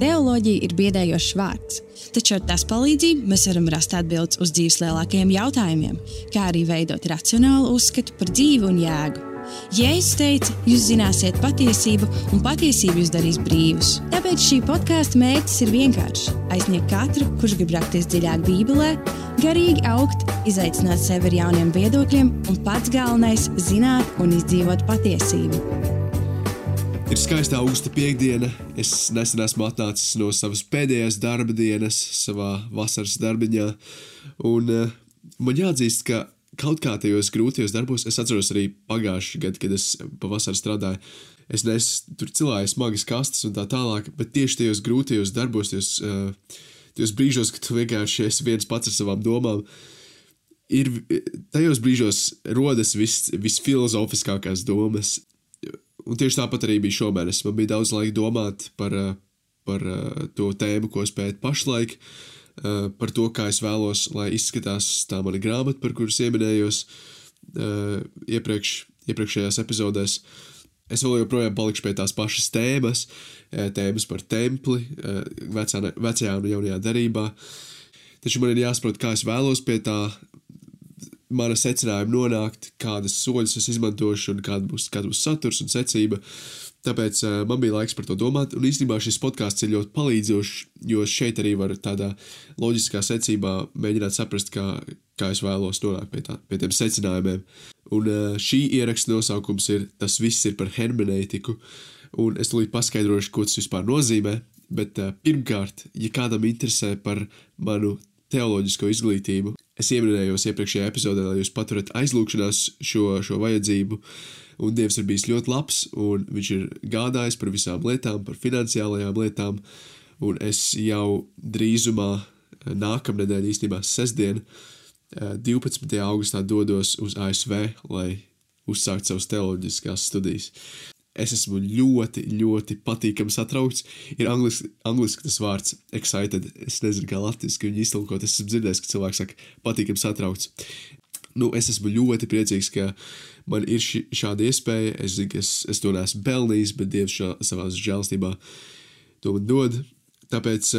Teoloģija ir biedējošs vārds, taču ar tās palīdzību mēs varam rast atbildes uz dzīves lielākajiem jautājumiem, kā arī veidot racionālu uzskatu par dzīvi un jēgu. Jēzus teica, jūs zināsiet patiesību, un patiesība jūs darīs brīvus. Tāpēc šī podkāstu mērķis ir vienkāršs - aizsniegt katru, kurš grib rakties dziļāk Bībelē, garīgi augt, izaicināt sevi ar jauniem viedokļiem, un pats galvenais - zināt un izdzīvot patiesību. Ir skaista augusta piekdiena. Es nesen esmu atnācis no savas pēdējās darba dienas, savā vasaras darbiņā. Un uh, man jāatzīst, ka kaut kā tajos grūtajos darbos, es atceros arī pagājušajā gadā, kad es pavasarī strādāju. Es nesu tur cilāju smagas kastes un tā tālāk, bet tieši tajos grūtajos darbos, tajos, uh, tajos brīžos, kad tu vienkārši esi viens pats ar savām domām, ir tajos brīžos rodas vis, visfilozofiskākās domas. Un tieši tāpat arī bija šomēnes. Man bija daudz laika domāt par, eh, par eh, to tēmu, ko es pētu pašlaik, eh, par to, kā es vēlos, lai izskatās tā mana grāmata, par kuras ieminējos iepriekš, iepriekšējās epizodēs. Es vēl joprojām palikšu pie tās pašas tēmas, tēmas par templi, vecā, vecajā un jaunajā derībā. Taču man ir jāsaprot, kā es vēlos pie tā mana secinājuma nonākt, kādas soļus es izmantošu un kāda būs, kāda būs saturs un secība. Tāpēc uh, man bija laiks par to domāt, un īstenībā šis podkāsts ir ļoti palīdzošs, jo šeit arī var tādā loģiskā secībā mēģināt saprast, kā, kā es vēlos nonākt pie, tā, pie tiem secinājumiem. Un uh, šī ieraksta nosaukums ir Tas viss ir par hermenētiku, un es tūlīt paskaidrošu, ko tas vispār nozīmē. Bet uh, pirmkārt, ja kādam interesē par manu teoloģisko izglītību. Es ieminējos iepriekšējā epizodē, lai jūs paturat aizlūgšanās šo, šo vajadzību, un Dievs ir bijis ļoti labs, un Viņš ir gādājis par visām lietām, par finansiālajām lietām, un es jau drīzumā eh, nākamnedēļ, īstenībā sestdien, 12. Eh, augustā dodos uz ASV, lai uzsāktu savas teoloģiskās studijas es esmu ļoti, ļoti patīkami satraukts. Ir angliski, angliski tas vārds excited. Es nezinu, kā latviešu viņu iztulkot. Es esmu dzirdējis, ka cilvēks saka, patīkami satraukts. Nu, es esmu ļoti priecīgs, ka man ir ši, šāda iespēja. Es zinu, ka es, es to neesmu pelnījis, bet Dievs šā, savā žēlstībā to man dod. Tāpēc,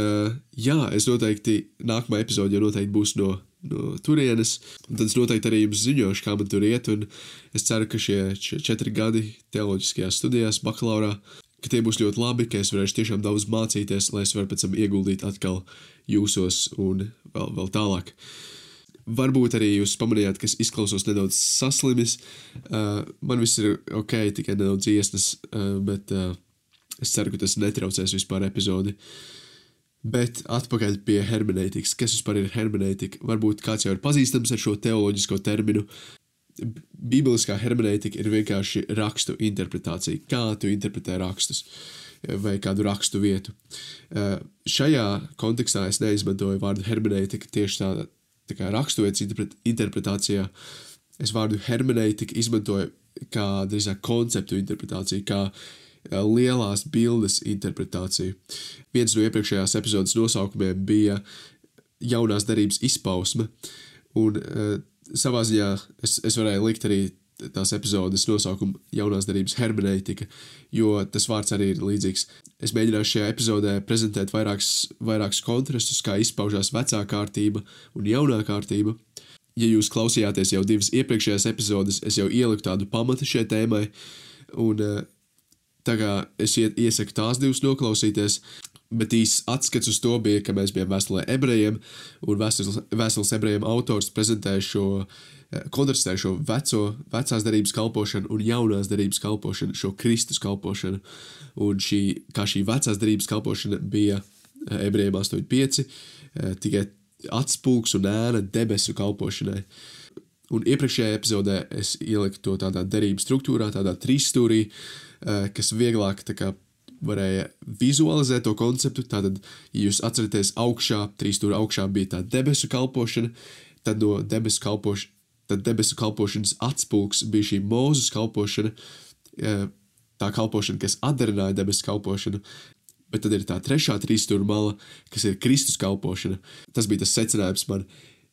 jā, es noteikti nākamā epizode jau noteikti būs no no turienes. Un tad es noteikti arī jums ziņošu, kā man tur iet. Es ceru, ka šie četri gadi teoloģiskajās studijās, bakalaurā, ka tie būs ļoti labi, ka es varēšu tiešām daudz mācīties, lai es varu pēc tam ieguldīt atkal jūsos un vēl, vēl tālāk. Varbūt arī jūs pamanījāt, ka es izklausos nedaudz saslimis. Uh, man viss ir ok, tikai nedaudz iesnas, uh, bet uh, es ceru, ka tas netraucēs vispār epizodi. Uh, Bet atpakaļ pie hermenētikas. Kas vispār ir hermenētika? Varbūt kāds jau ir pazīstams ar šo teoloģisko terminu. Bībeliskā hermenētika ir vienkārši rakstu interpretācija. Kā tu interpretē rakstus vai kādu rakstu vietu. Uh, šajā kontekstā es neizmantoju vārdu hermenētika tieši tādā tā kā raksturvietas interpretācijā. Es vārdu hermenētika izmantoju kā drīzāk konceptu interpretāciju, kā lielās bildes interpretāciju. Viens no iepriekšējās epizodes nosaukumiem bija jaunās darbības izpausme, un uh, savā ziņā es, es varēju likt arī tās epizodes nosaukumu jaunās darbības hermeneitika, jo tas vārds arī ir līdzīgs. Es mēģināšu šajā epizodē prezentēt vairākus, vairākus kontrastus, kā izpaužās vecā kārtība un jaunā kārtība. Ja jūs klausījāties jau divas iepriekšējās epizodes, es jau ieliku tādu pamatu šai tēmai, un uh, Tā kā es iesaku tās divas noklausīties, bet īsts atskats uz to bija, ka mēs bijām vēstulē ebrejiem, un vēstules ebrejiem autors prezentēja šo, eh, kontrastēja šo veco, vecās darības kalpošanu un jaunās darības kalpošanu, šo Kristus kalpošanu. Un šī, kā šī vecās darības kalpošana bija eh, ebrejiem 8.5, eh, tikai atspūgs un ēna debesu kalpošanai. Un iepriekšējā epizodē es ieliku to tādā derības struktūrā, tādā trīsstūrī, uh, kas vieglāk kā, varēja vizualizēt to konceptu. Tātad, ja jūs atceraties, augšā, trīs stūra augšā bija tā debesu kalpošana, tad no debesu, kalpoš, tad debesu kalpošanas atspūgs bija šī mūzes kalpošana, eh, tā kalpošana, kas atdarināja debesu kalpošanu. Bet tad ir tā trešā trīsstūra mala, kas ir Kristus kalpošana. Tas bija tas secinājums man,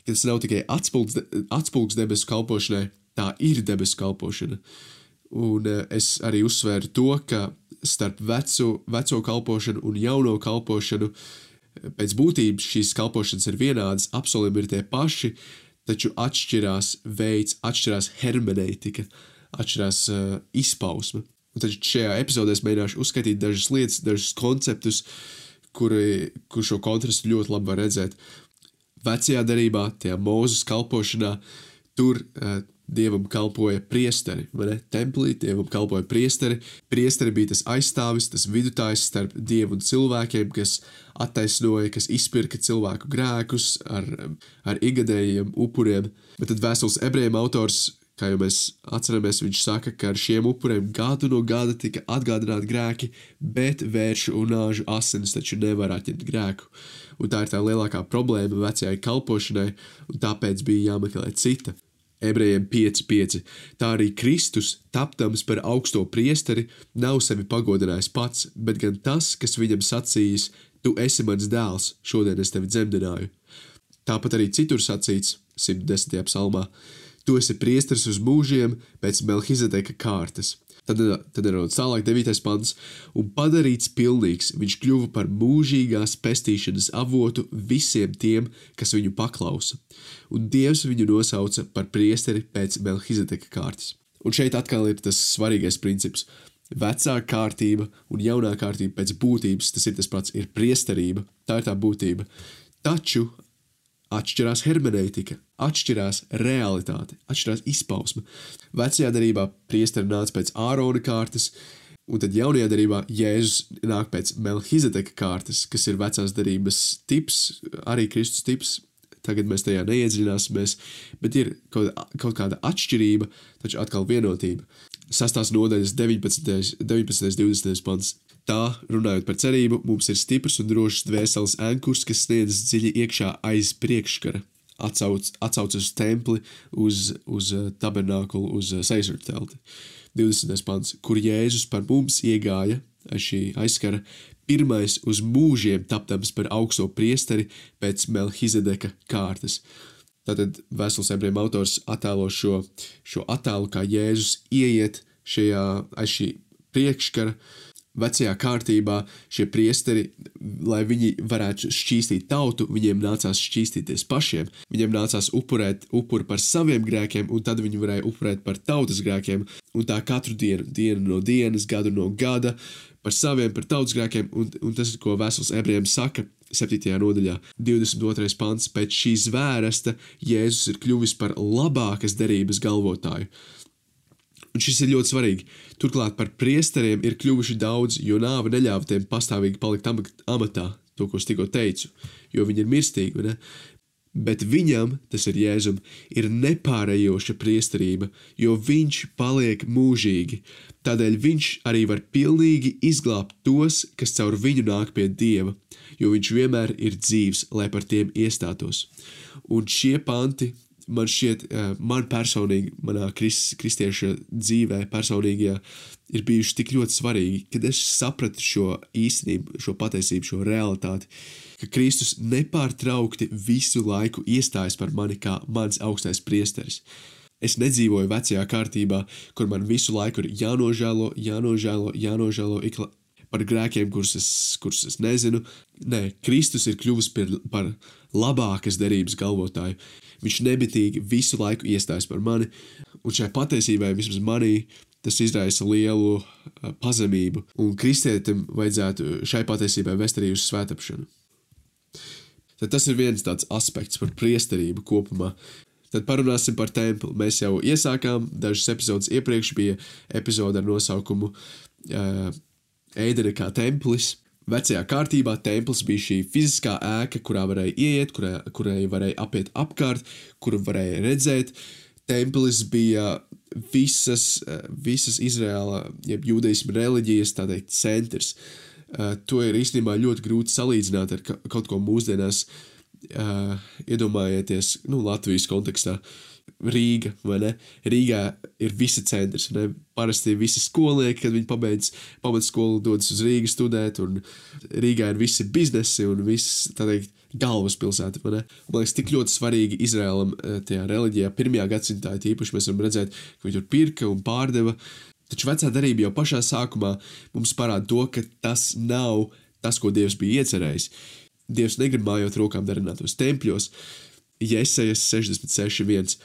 ka tas nav tikai atspūgs, atspūgs debesu kalpošanai, tā ir debesu kalpošana. Un uh, es arī uzsvēru to, ka starp veco, veco kalpošanu un jauno kalpošanu pēc būtības šīs kalpošanas ir vienādas, apsolījumi ir tie paši, taču atšķirās veids, atšķirās hermeneitika, atšķirās uh, izpausme. Un tad šajā epizodē es mēģināšu uzskaitīt dažas lietas, dažus konceptus, kuri, kur šo kontrastu ļoti labi var redzēt. Vecajā darbā, tajā mūzes kalpošanā, tur uh, dievam kalpoja priesteri, vai ne? Templī dievam kalpoja priesteri. Priesteri bija tas aizstāvis, tas vidutājs starp dievu un cilvēkiem, kas attaisnoja, kas izpirka cilvēku grēkus ar, ar ikgadējiem upuriem. Bet tad vēstules ebrejiem autors Kā jau mēs atceramies, viņš saka, ka ar šiem upuriem gadu no gada tika atgādināti grēki, bet vēršu un nāžu asinis taču nevar atņemt grēku. Un tā ir tā lielākā problēma vecajai kalpošanai, un tāpēc bija jāmeklē cita. Ebrejiem 5,5. Tā arī Kristus, tapdams par augsto priesteri, nav sevi pagodinājis pats, bet gan tas, kas viņam sacījis: Tu esi mans dēls, šodien es tevi dzemdināju. Tāpat arī citur sacīts, 110. psalmā: Tu esi priesteris uz mūžiem pēc Melhizedeka kārtas. Tad, tad ir tālāk 9. pants, un padarīts pilnīgs, viņš kļuva par mūžīgās pestīšanas avotu visiem tiem, kas viņu paklausa. Un Dievs viņu nosauca par priesteri pēc Melhizedeka kārtas. Un šeit atkal ir tas svarīgais princips. Vecā kārtība un jaunā kārtība pēc būtības, tas ir tas pats, ir priesterība, tā ir tā būtība. Taču atšķirās hermeneitika, atšķirās realitāte, atšķirās izpausme. Vecajā darbā priesteri nāca pēc Ārona kārtas, un tad jaunajā darbā Jēzus nāk pēc Melhizedeka kārtas, kas ir vecās darbības tips, arī Kristus tips. Tagad mēs tajā neiedziļināsimies, bet ir kaut, kaut kāda atšķirība, taču atkal vienotība. Sastās nodaļas 19. 19. 20. pants. Tā, runājot par cerību, mums ir stiprs un drošs dvēseles ankurs, kas sniedzas dziļi iekšā aiz priekškara, atsauc, atsauc uz templi, uz, uz uh, tabernākulu, uz uh, seisuru telti. 20. pants, kur Jēzus par mums iegāja aiz šī aizskara, pirmais uz mūžiem tapdams par augsto priesteri pēc Melhizedeka kārtas. Tātad vēstules ebrejiem autors attēlo šo, šo attēlu, kā Jēzus ieiet šajā aiz šī priekškara, uh, Vecajā kārtībā šie priesteri, lai viņi varētu šķīstīt tautu, viņiem nācās šķīstīties pašiem. Viņiem nācās upurēt upuri par saviem grēkiem, un tad viņi varēja upurēt par tautas grēkiem. Un tā katru dienu, dienu no dienas, gadu no gada, par saviem, par tautas grēkiem, un, un tas ir, ko Vēsules ebrejiem saka 7. nodaļā, 22. pants. Pēc šīs zvērsta Jēzus ir kļuvis par labākas derības galvotāju. Un šis ir ļoti svarīgi. Turklāt par priesteriem ir kļuvuši daudz, jo nāve neļāva tiem pastāvīgi palikt amatā, to, ko es tikko teicu, jo viņi ir mirstīgi. Ne? Bet viņam, tas ir Jēzum, ir nepārējoša priesterība, jo viņš paliek mūžīgi. Tādēļ viņš arī var pilnīgi izglābt tos, kas caur viņu nāk pie Dieva, jo viņš vienmēr ir dzīvs, lai par tiem iestātos. Un šie panti man šķiet, man personīgi, manā krist, kristieša dzīvē, personīgajā, ir bijuši tik ļoti svarīgi, kad es sapratu šo īstenību, šo patiesību, šo realitāti, ka Kristus nepārtraukti visu laiku iestājas par mani kā mans augstais priesteris. Es nedzīvoju vecajā kārtībā, kur man visu laiku ir jānožēlo, jānožēlo, jānožēlo ik, par grēkiem, kurus es, kurus es nezinu. Nē, Kristus ir kļuvis par, par labākas derības galvotāju. Viņš nebitīgi visu laiku iestājas par mani, un šai patiesībai vismaz manī tas izraisa lielu uh, pazemību, un kristietim vajadzētu šai patiesībai vest arī uz svētāpšanu. Tad tas ir viens tāds aspekts par priesterību kopumā. Tad parunāsim par templi. Mēs jau iesākām dažas epizodes iepriekš, bija epizode ar nosaukumu uh, Eidere kā templis. Vecajā kārtībā templis bija šī fiziskā ēka, kurā varēja ieiet, kurai, kurai varēja apiet apkārt, kuru varēja redzēt. Templis bija visas, visas Izraēla, jeb jūdeisma reliģijas teikt, centrs. Uh, to ir īstenībā ļoti grūti salīdzināt ar kaut ko mūsdienās, uh, iedomājieties, nu, Latvijas kontekstā. Rīga, vai ne? Rīgā ir visi centrs, ne? Parasti visi skolnieki, kad viņi pabeidz pamatskolu, dodas uz Rīgu studēt, un Rīgā ir visi biznesi un viss, tā teikt, galvaspilsēta? Man liekas, tik ļoti svarīgi Izrēlam eh, tajā reliģijā pirmajā gadsimtā, īpaši mēs varam redzēt, ka viņi tur pirka un pārdeva Taču vecā darība jau pašā sākumā mums parāda to, ka tas nav tas, ko Dievs bija iecerējis. Dievs negrib mājot rokām darinātos tempļos. Jēzus 66.1.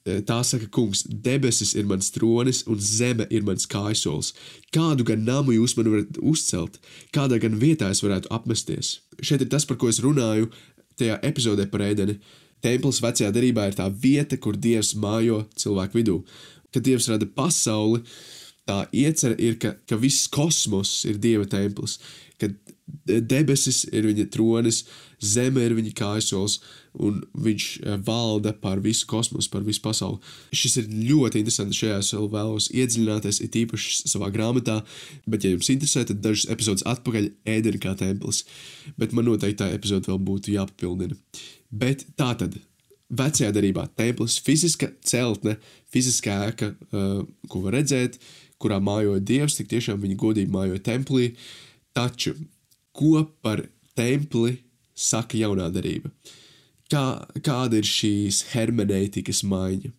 Tā saka, kungs, debesis ir mans tronis un zeme ir mans kājsols. Kādu gan namu jūs man varat uzcelt, kādā gan vietā es varētu apmesties? Šeit ir tas, par ko es runāju tajā epizodē par ēdeni. Templis vecajā derībā ir tā vieta, kur Dievs mājo cilvēku vidū. Kad Dievs rada pasauli, tā iecerē ir, ka, ka viss kosmos ir Dieva templis, ka debesis ir viņa tronis, zeme ir viņa kājasols, un viņš eh, valda pār visu kosmosu, pār visu pasauli. Šis ir ļoti interesants. Šajā es vēl vēlos iedziļināties, it īpaši savā grāmatā, bet, ja jums interesē, tad dažas epizodes atpakaļ ēdera kā templis, bet man noteikti tā epizode vēl būtu jāpapildina. Bet tā tad. Vecajā darbā templis, fiziska celtne, fiziskā ēka, uh, ko var redzēt, kurā mājoja dievs, tik tiešām viņi godīgi mājoja templī. Taču, ko par templi saka jaunā darība. Kā, kāda ir šīs hermenētikas maiņa?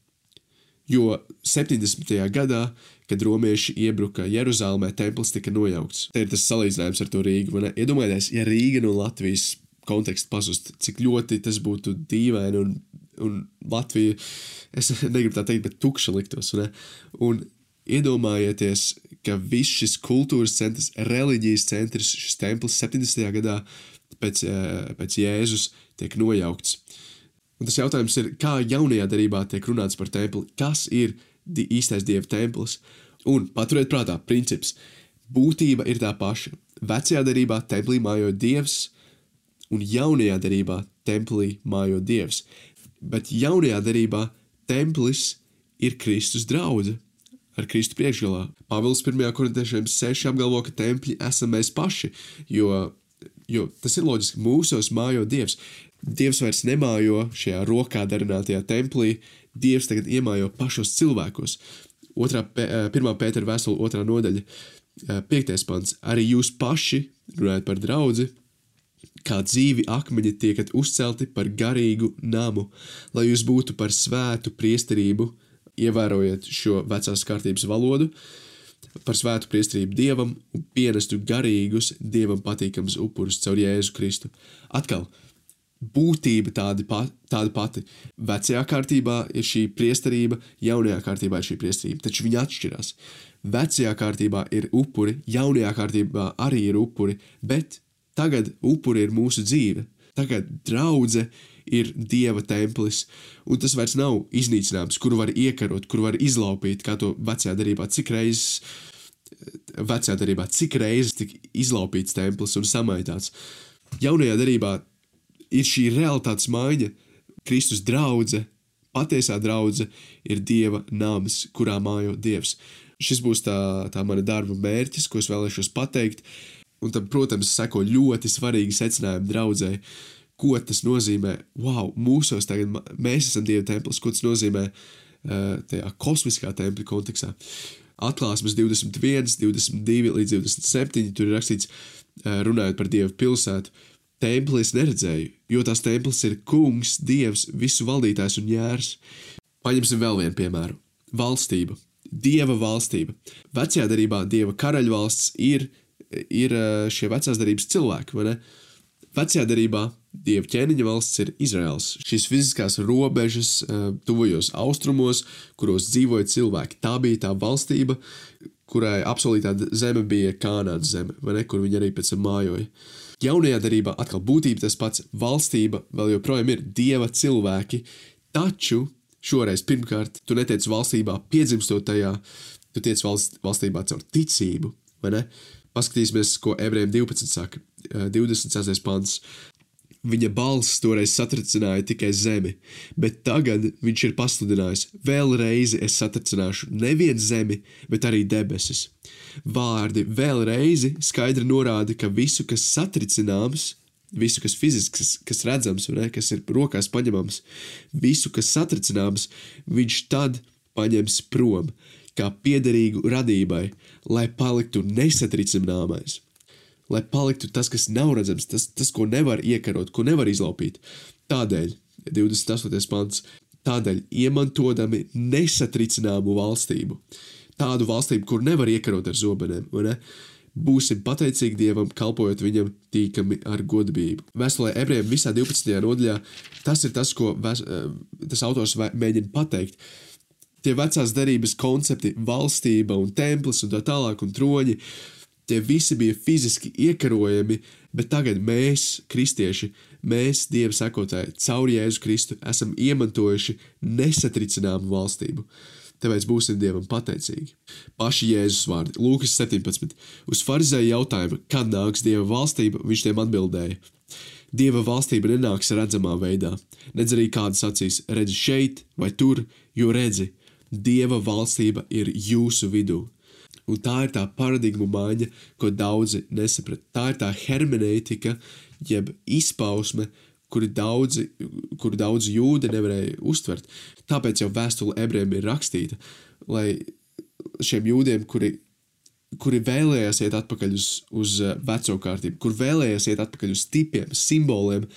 Jo 70. gadā, kad romieši iebruka Jeruzalemē, templis tika nojaukts. Te ir tas salīdzinājums ar to Rīgu. Iedomājieties, ja Rīga no Latvijas konteksta pazust, cik ļoti tas būtu dīvaini un, un Latvija, es negribu tā teikt, bet tukša liktos. Ne? Un iedomājieties, ka viss šis kultūras centrs, reliģijas centrs, šis templis 70. gadā pēc, eh, pēc Jēzus tiek nojaukts. Un tas jautājums ir, kā jaunajā darbā tiek runāts par templi, kas ir di īstais dieva templis. Un paturiet prātā, princips. Būtība ir tā paša. Vecajā darbā templī mājo dievs, un jaunajā darbā templī mājo dievs. Bet jaunajā darbā templis ir Kristus draudzene ar Kristu priekšgalā. Pāvils 1. korintiešiem 6 apgalvo, ka tempļi esam mēs paši, jo Jo tas ir loģiski, mūsos mājo Dievs. Dievs vairs nemājo šajā rokā darinātajā templī, Dievs tagad iemājo pašos cilvēkos. Otrā, eh, pirmā pētera vēstule, otrā nodaļa, eh, piektais pants. Arī jūs paši, runājot par draugu, kā dzīvi akmeņi tiekat uzcelti par garīgu namu, lai jūs būtu par svētu priesterību, ievērojot šo vecās kārtības valodu, par svētu priestrību dievam un pienestu garīgus, dievam patīkamus upurus caur Jēzu Kristu. Atkal, būtība tāda, pa, tāda pati. Vecajā kārtībā ir šī priesterība, jaunajā kārtībā ir šī priesterība, taču viņi atšķirās. Vecajā kārtībā ir upuri, jaunajā kārtībā arī ir upuri, bet tagad upuri ir mūsu dzīve. Tagad draudzene ir dieva templis, un tas vairs nav iznīcināms, kuru var iekarot, kuru var izlaupīt, kā to vecajā darbā, cik reizes. Vecajā darbā, cik reizes tika izlaupīts templis un samaitāts. Jaunajā darbā ir šī realitātes maiņa, Kristus draudzene, patiesā draudzene ir Dieva nams, kurā mājo Dievs. Šis būs tā, tā mana darba mērķis, ko es vēlēšos pateikt. Un tam, protams, seko ļoti svarīgi secinājumi draudzēji ko tas nozīmē. Wow, mūsos tagad mēs esam Dieva templis, ko tas nozīmē uh, tajā kosmiskā tempļa kontekstā. Atklāsmes 21, 22 līdz 27. Tur ir rakstīts, uh, runājot par Dieva pilsētu. Templi es neredzēju, jo tās templis ir kungs, dievs, visu valdītājs un jērs. Paņemsim vēl vienu piemēru. Valstība. Dieva valstība. Vecajā darbā dieva karaļvalsts ir, ir šie vecās darbības cilvēki, vai ne? Vecajā darbā Dieva ķēniņa valsts ir Izraels. Šīs fiziskās robežas uh, tuvajos austrumos, kuros dzīvoja cilvēki. Tā bija tā valstība, kurai apsolītā zeme bija Kanādas zeme, vai ne, kur viņi arī pēc tam mājoja. Jaunajā darbā atkal būtība tas pats - valstība vēl joprojām ir dieva cilvēki, taču šoreiz pirmkārt tu netiec valstībā piedzimstot tajā, tu tiec valst, valstībā caur ticību, vai ne? Paskatīsimies, ko ebrejiem 12 saka, 26. pants. Viņa balss toreiz satricināja tikai zemi, bet tagad viņš ir pasludinājis: Vēlreiz es satricināšu nevienu zemi, bet arī debesis. Vārdi vēlreiz skaidri norāda, ka visu, kas satricināms, visu, kas fizisks, kas redzams, ne, kas ir rokās paņemams, visu, kas satricināms, viņš tad paņems prom, kā piederīgu radībai, lai paliktu nesatricināmais lai paliktu tas, kas nav redzams, tas, tas ko nevar iekarot, ko nevar izlaupīt. Tādēļ, 28. pants, tādēļ iemantojami nesatricināmu valstību. tādu valstību, kur nevar iekarot ar zobenēm. Būsim pateicīgi Dievam, kalpojot viņam tīkami ar godību. Vēstulē ebrejiem visā 12. nodaļā tas ir tas, ko ves, eh, tas autors mēģina pateikt. Tie vecās derības koncepti, valstība un templis un tā tālāk un troņi, tie visi bija fiziski iekarojami, bet tagad mēs, kristieši, mēs, Dieva sekotāji, caur Jēzu Kristu, esam iemantojuši nesatricināmu valstību. Tāpēc būsim Dievam pateicīgi. Paši Jēzus vārdi, Lūkas 17. Uz farizēju jautājumu, kad nāks Dieva valstība, viņš tiem atbildēja: Dieva valstība nenāks redzamā veidā, nedz arī kāds acīs, redzi šeit vai tur, jo redzi, Dieva valstība ir jūsu vidū. Un tā ir tā paradigmu maiņa, ko daudzi nesaprata. Tā ir tā hermeneitika, jeb izpausme, kuri daudzi, kuri daudzi jūdi nevarēja uztvert. Tāpēc jau vēstule ebrejiem ir rakstīta, lai šiem jūdiem, kuri, kuri vēlējās iet atpakaļ uz, uz eh, veco kārtību, kur vēlējās iet atpakaļ uz tipiem, simboliem,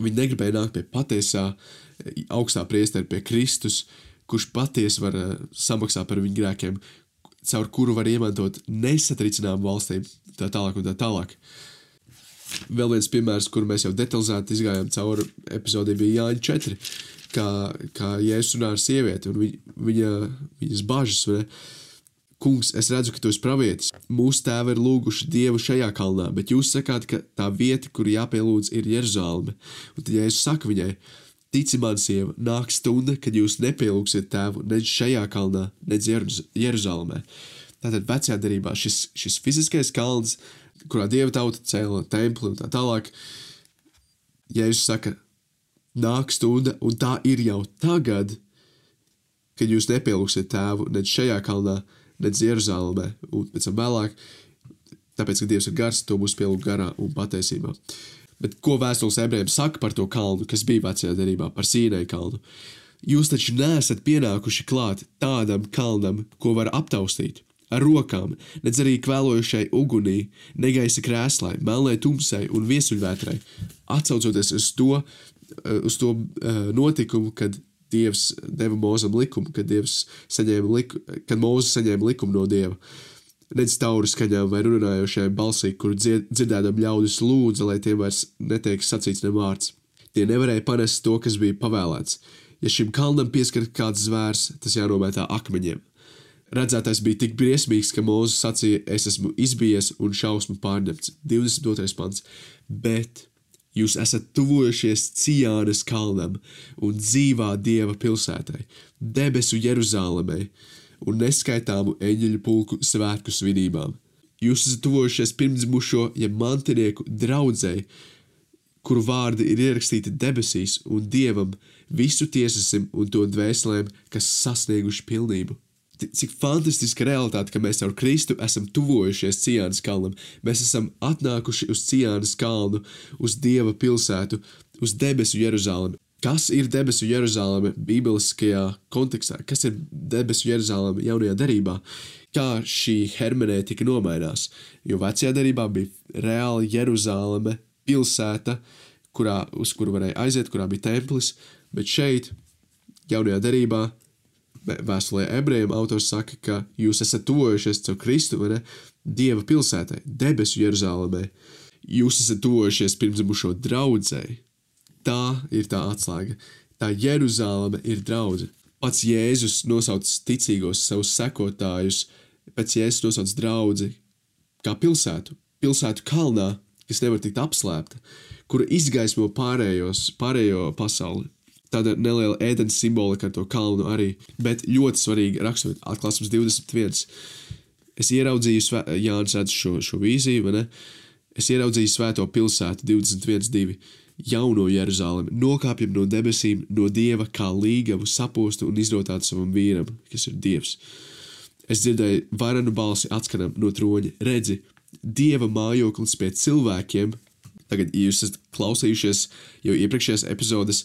viņi negribēja nākt pie patiesā eh, augstā priestera, pie Kristus, kurš patiesi var uh, samaksāt par viņu grēkiem, caur kuru var iemantot nesatricināmu valstīm, tā tālāk un tā tālāk. Vēl viens piemērs, kur mēs jau detalizēti izgājām cauri epizodē, bija Jāņa 4, kā, kā Jēzus runā ar sievieti un viņa, viņa, viņas bažas. Ne? Kungs, es redzu, ka tu esi pravietis. Mūsu tēvi ir lūguši Dievu šajā kalnā, bet jūs sakāt, ka tā vieta, kur jāpielūdz, ir Jeruzaleme. Un tad Jēzus saka viņai, Tici man, sieva, nāk stunda, kad jūs nepielūgsiet tēvu ne šajā kalnā, ne Jeruzalemē. Tātad vecajā darbā šis, šis fiziskais kalns, kurā dieva tauta cēla templi un tā tālāk, Jēzus saka, nāk stunda, un tā ir jau tagad, kad jūs nepielūgsiet tēvu ne šajā kalnā, ne Jeruzalemē, un pēc tam vēlāk, tāpēc, ka Dievs ir gars, to būs pielūgt garā un patiesībā. Bet ko vēstules ebrejiem saka par to kalnu, kas bija vecajā derībā, par Sīnai kalnu? Jūs taču neesat pienākuši klāt tādam kalnam, ko var aptaustīt ar rokām, nedz arī kvēlojušai ugunī, negaisa krēslai, melnai tumsai un viesuļvētrai, atsaucoties uz to, eh, uz to uh, notikumu, kad Dievs deva mūzam likumu, kad, Dievs saņēma liku, kad Mūzes saņēma likumu no Dieva. Uh, nedz tauru skaņām vai runājošai balsī, kur dzied, dzirdēdam ļaudis lūdza, lai tiem vairs netiek sacīts ne vārds. Tie nevarēja panest to, kas bija pavēlēts. Ja šim kalnam pieskar kāds zvērs, tas jānometā akmeņiem. Redzētais bija tik briesmīgs, ka Mozus sacīja: Es esmu izbijies un šausmu pārņemts. 22. pants. Bet jūs esat tuvojušies Cijānas kalnam un dzīvā dieva pilsētai, debesu Jeruzālēmai un neskaitāmu eņģeļu pulku svētku svinībām. Jūs esat tuvojušies pirmsmušo, ja mantinieku draudzēji, kuru vārdi ir ierakstīti debesīs, un dievam visu tiesasim un to dvēselēm, kas sasnieguši pilnību. Cik fantastiska realitāte, ka mēs ar Kristu esam tuvojušies Cijānas kalnam. Mēs esam atnākuši uz Cijānas kalnu, uz Dieva pilsētu, uz debesu Jeruzalemi. Kas ir debesu Jeruzaleme bībeliskajā kontekstā? Kas ir debesu Jeruzaleme jaunajā derībā? Kā šī hermenētika nomainās? Jo vecajā derībā bija reāli Jeruzaleme pilsēta, kurā, uz kuru varēja aiziet, kurā bija templis, bet šeit, jaunajā derībā, vēstulē ebrejiem autors saka, ka jūs esat tuvojušies caur Kristu, vai ne? Dieva pilsētai, debesu Jeruzalemē. Jūs esat tuvojušies pirmsmušo draudzēji, Tā ir tā atslēga. Tā Jeruzaleme ir draudzene. Pats Jēzus nosauc ticīgos savus sekotājus, pēc Jēzus nosauc draugu kā pilsētu, pilsētu kalnā, kas nevar tikt apslēpta, kura izgaismo pārējos, pārējo pasauli. Tāda neliela ēdienas simbolika ar to kalnu arī, bet ļoti svarīgi raksturot atklāsmes 21. Es ieraudzīju, Jānis redz šo, šo vīziju, vai ne? Es ieraudzīju svēto pilsētu 21.2 jauno Jeruzalemi, nokāpjam no debesīm, no dieva kā līgavu sapostu un izrotātu savam vīram, kas ir dievs. Es dzirdēju varenu balsi atskanam no troņa, redzi, dieva mājoklis pie cilvēkiem. Tagad, ja jūs esat klausījušies jau iepriekšējās epizodes,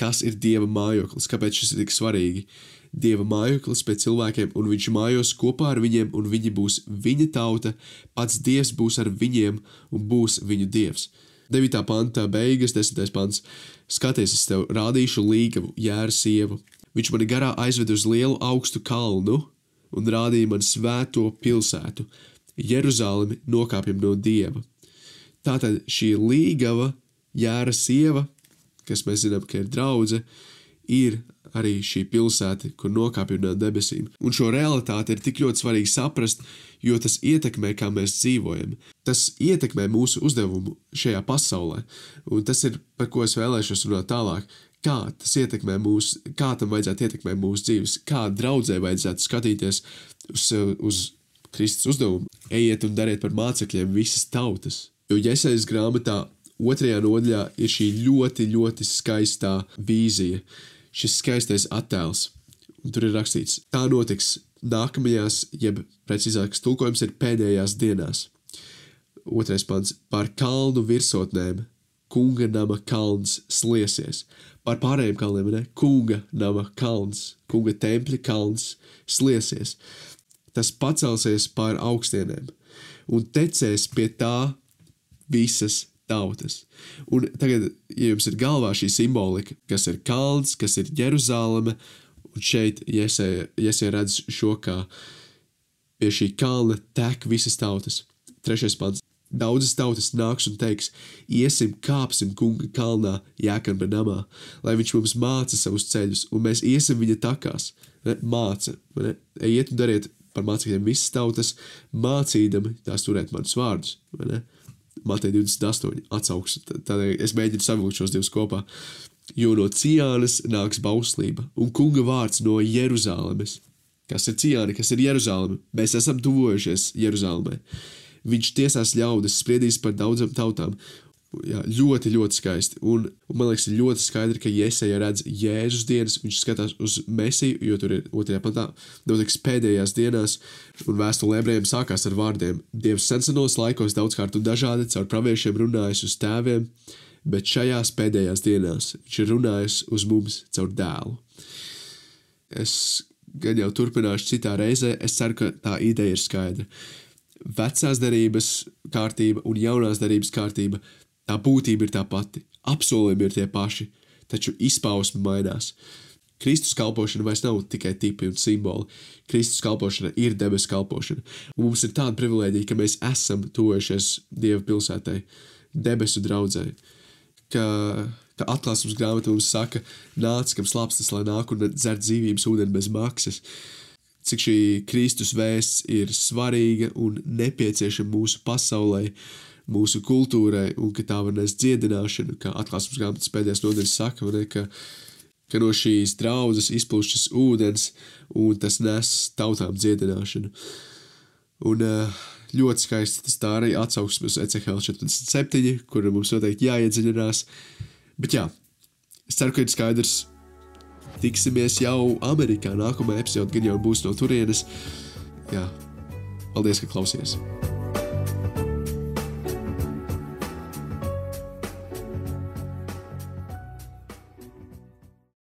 kas ir dieva mājoklis, kāpēc šis ir tik svarīgi. Dieva mājoklis pie cilvēkiem, un viņš mājos kopā ar viņiem, un viņi būs viņa tauta, pats dievs būs ar viņiem un būs viņu dievs. 9. pantā beigas, 10. pants. Skaties, es tev rādīšu līgavu, jēra sievu. Viņš mani garā aizved uz lielu augstu kalnu, un rādīja man svēto pilsētu, Jeruzalemi nokāpjam no dieva. Tātad šī līgava, jēra sieva, kas mēs zinām, ka ir draudzene, ir arī šī pilsēta, kur nokāpj no debesīm. Un šo realitāti ir tik ļoti svarīgi saprast, jo tas ietekmē, kā mēs dzīvojam. Tas ietekmē mūsu uzdevumu šajā pasaulē, un tas ir, par ko es vēlēšos runāt tālāk. Kā tas ietekmē mūsu, kā tam vajadzētu ietekmēt mūsu dzīves, kā draudzē vajadzētu skatīties uz, uz Kristus uzdevumu. Ejiet un dariet par mācekļiem visas tautas. Jo Jēzus grāmatā otrajā nodaļā ir šī ļoti, ļoti skaistā vīzija, šis skaistais attēls. Un tur ir rakstīts, tā notiks nākamajās, jeb precīzāks tulkojums ir pēdējās dienās. Otrais pants - par kalnu virsotnēm kunga nama kalns sliesies. Par pārējiem kalniem, ne? Kunga nama kalns, kunga tempļa kalns sliesies. Tas pacelsies pār augstieniem un tecēs pie tā visas tautas. Un tagad, ja jums ir galvā šī simbolika, kas ir kalns, kas ir Jeruzaleme, un šeit Jēzus redz šo kā pie šī kalna tek visas tautas. Trešais pants. Daudzas tautas nāks un teiks, iesim, kāpsim kunga kalnā, jēkabā namā, lai viņš mums māca savus ceļus, un mēs iesim viņa takās. Ne? Māca, ne? ejiet un dariet par mācekļiem visas tautas, mācīdami tās turēt manus vārdus. Mateja 28 atsauks. Tādēļ es mēģinu savilkt šos divus kopā. Jo no Cijānas nāks bauslība un kunga vārds no Jeruzālēmes. Kas ir Cijāna, kas ir Jeruzālēme? Mēs esam tuvojušies Jeruzālēmē. Viņš tiesās ļaudis, spriedīs par daudzām tautām, jā, ļoti, ļoti skaisti. Un, un man liekas, ļoti skaidri, ka Jēzeja redz Jēzus dienas, viņš skatās uz Mēsiju, jo tur ir otrajā pantā, notiks pēdējās dienās, un vēstule ebrejiem sākās ar vārdiem: Dievs sensenos laikos daudzkārt un dažādi caur praviešiem runājis uz tēviem, bet šajās pēdējās dienās viņš ir runājis uz mums caur dēlu. Es gan jau turpināšu citā reizē, es ceru, ka tā ideja ir skaidra. Vecās derības kārtība un jaunās derības kārtība Tā būtība ir tā pati, apsolījumi ir tie paši, taču izpausme mainās. Kristus kalpošana vairs nav tikai tipi un simboli. Kristus kalpošana ir debesu kalpošana. Un mums ir tāda privilēģija, ka mēs esam tuvojušies Dieva pilsētai, debesu draudzē. Ka, ka atklāsmes grāmata mums saka, nāc, kam slāpstas, lai nāk un dzer dzīvības ūdeni bez maksas. Cik šī Kristus vēsts ir svarīga un nepieciešama mūsu pasaulē, mūsu kultūrai, un ka tā var nest dziedināšanu, kā atklāsmes grāmatas pēdējās nodaļas saka, ne, ka, ka no šīs draudzes izplūšas ūdens, un tas nes tautām dziedināšanu. Un ļoti skaisti tas tā arī atsauksmes ECHL 47, kur mums noteikti jāiedziļinās. Bet jā, es ceru, ka ir skaidrs. Tiksimies jau Amerikā. Nākamā epizode gan jau būs no turienes. Jā, paldies, ka klausījāties!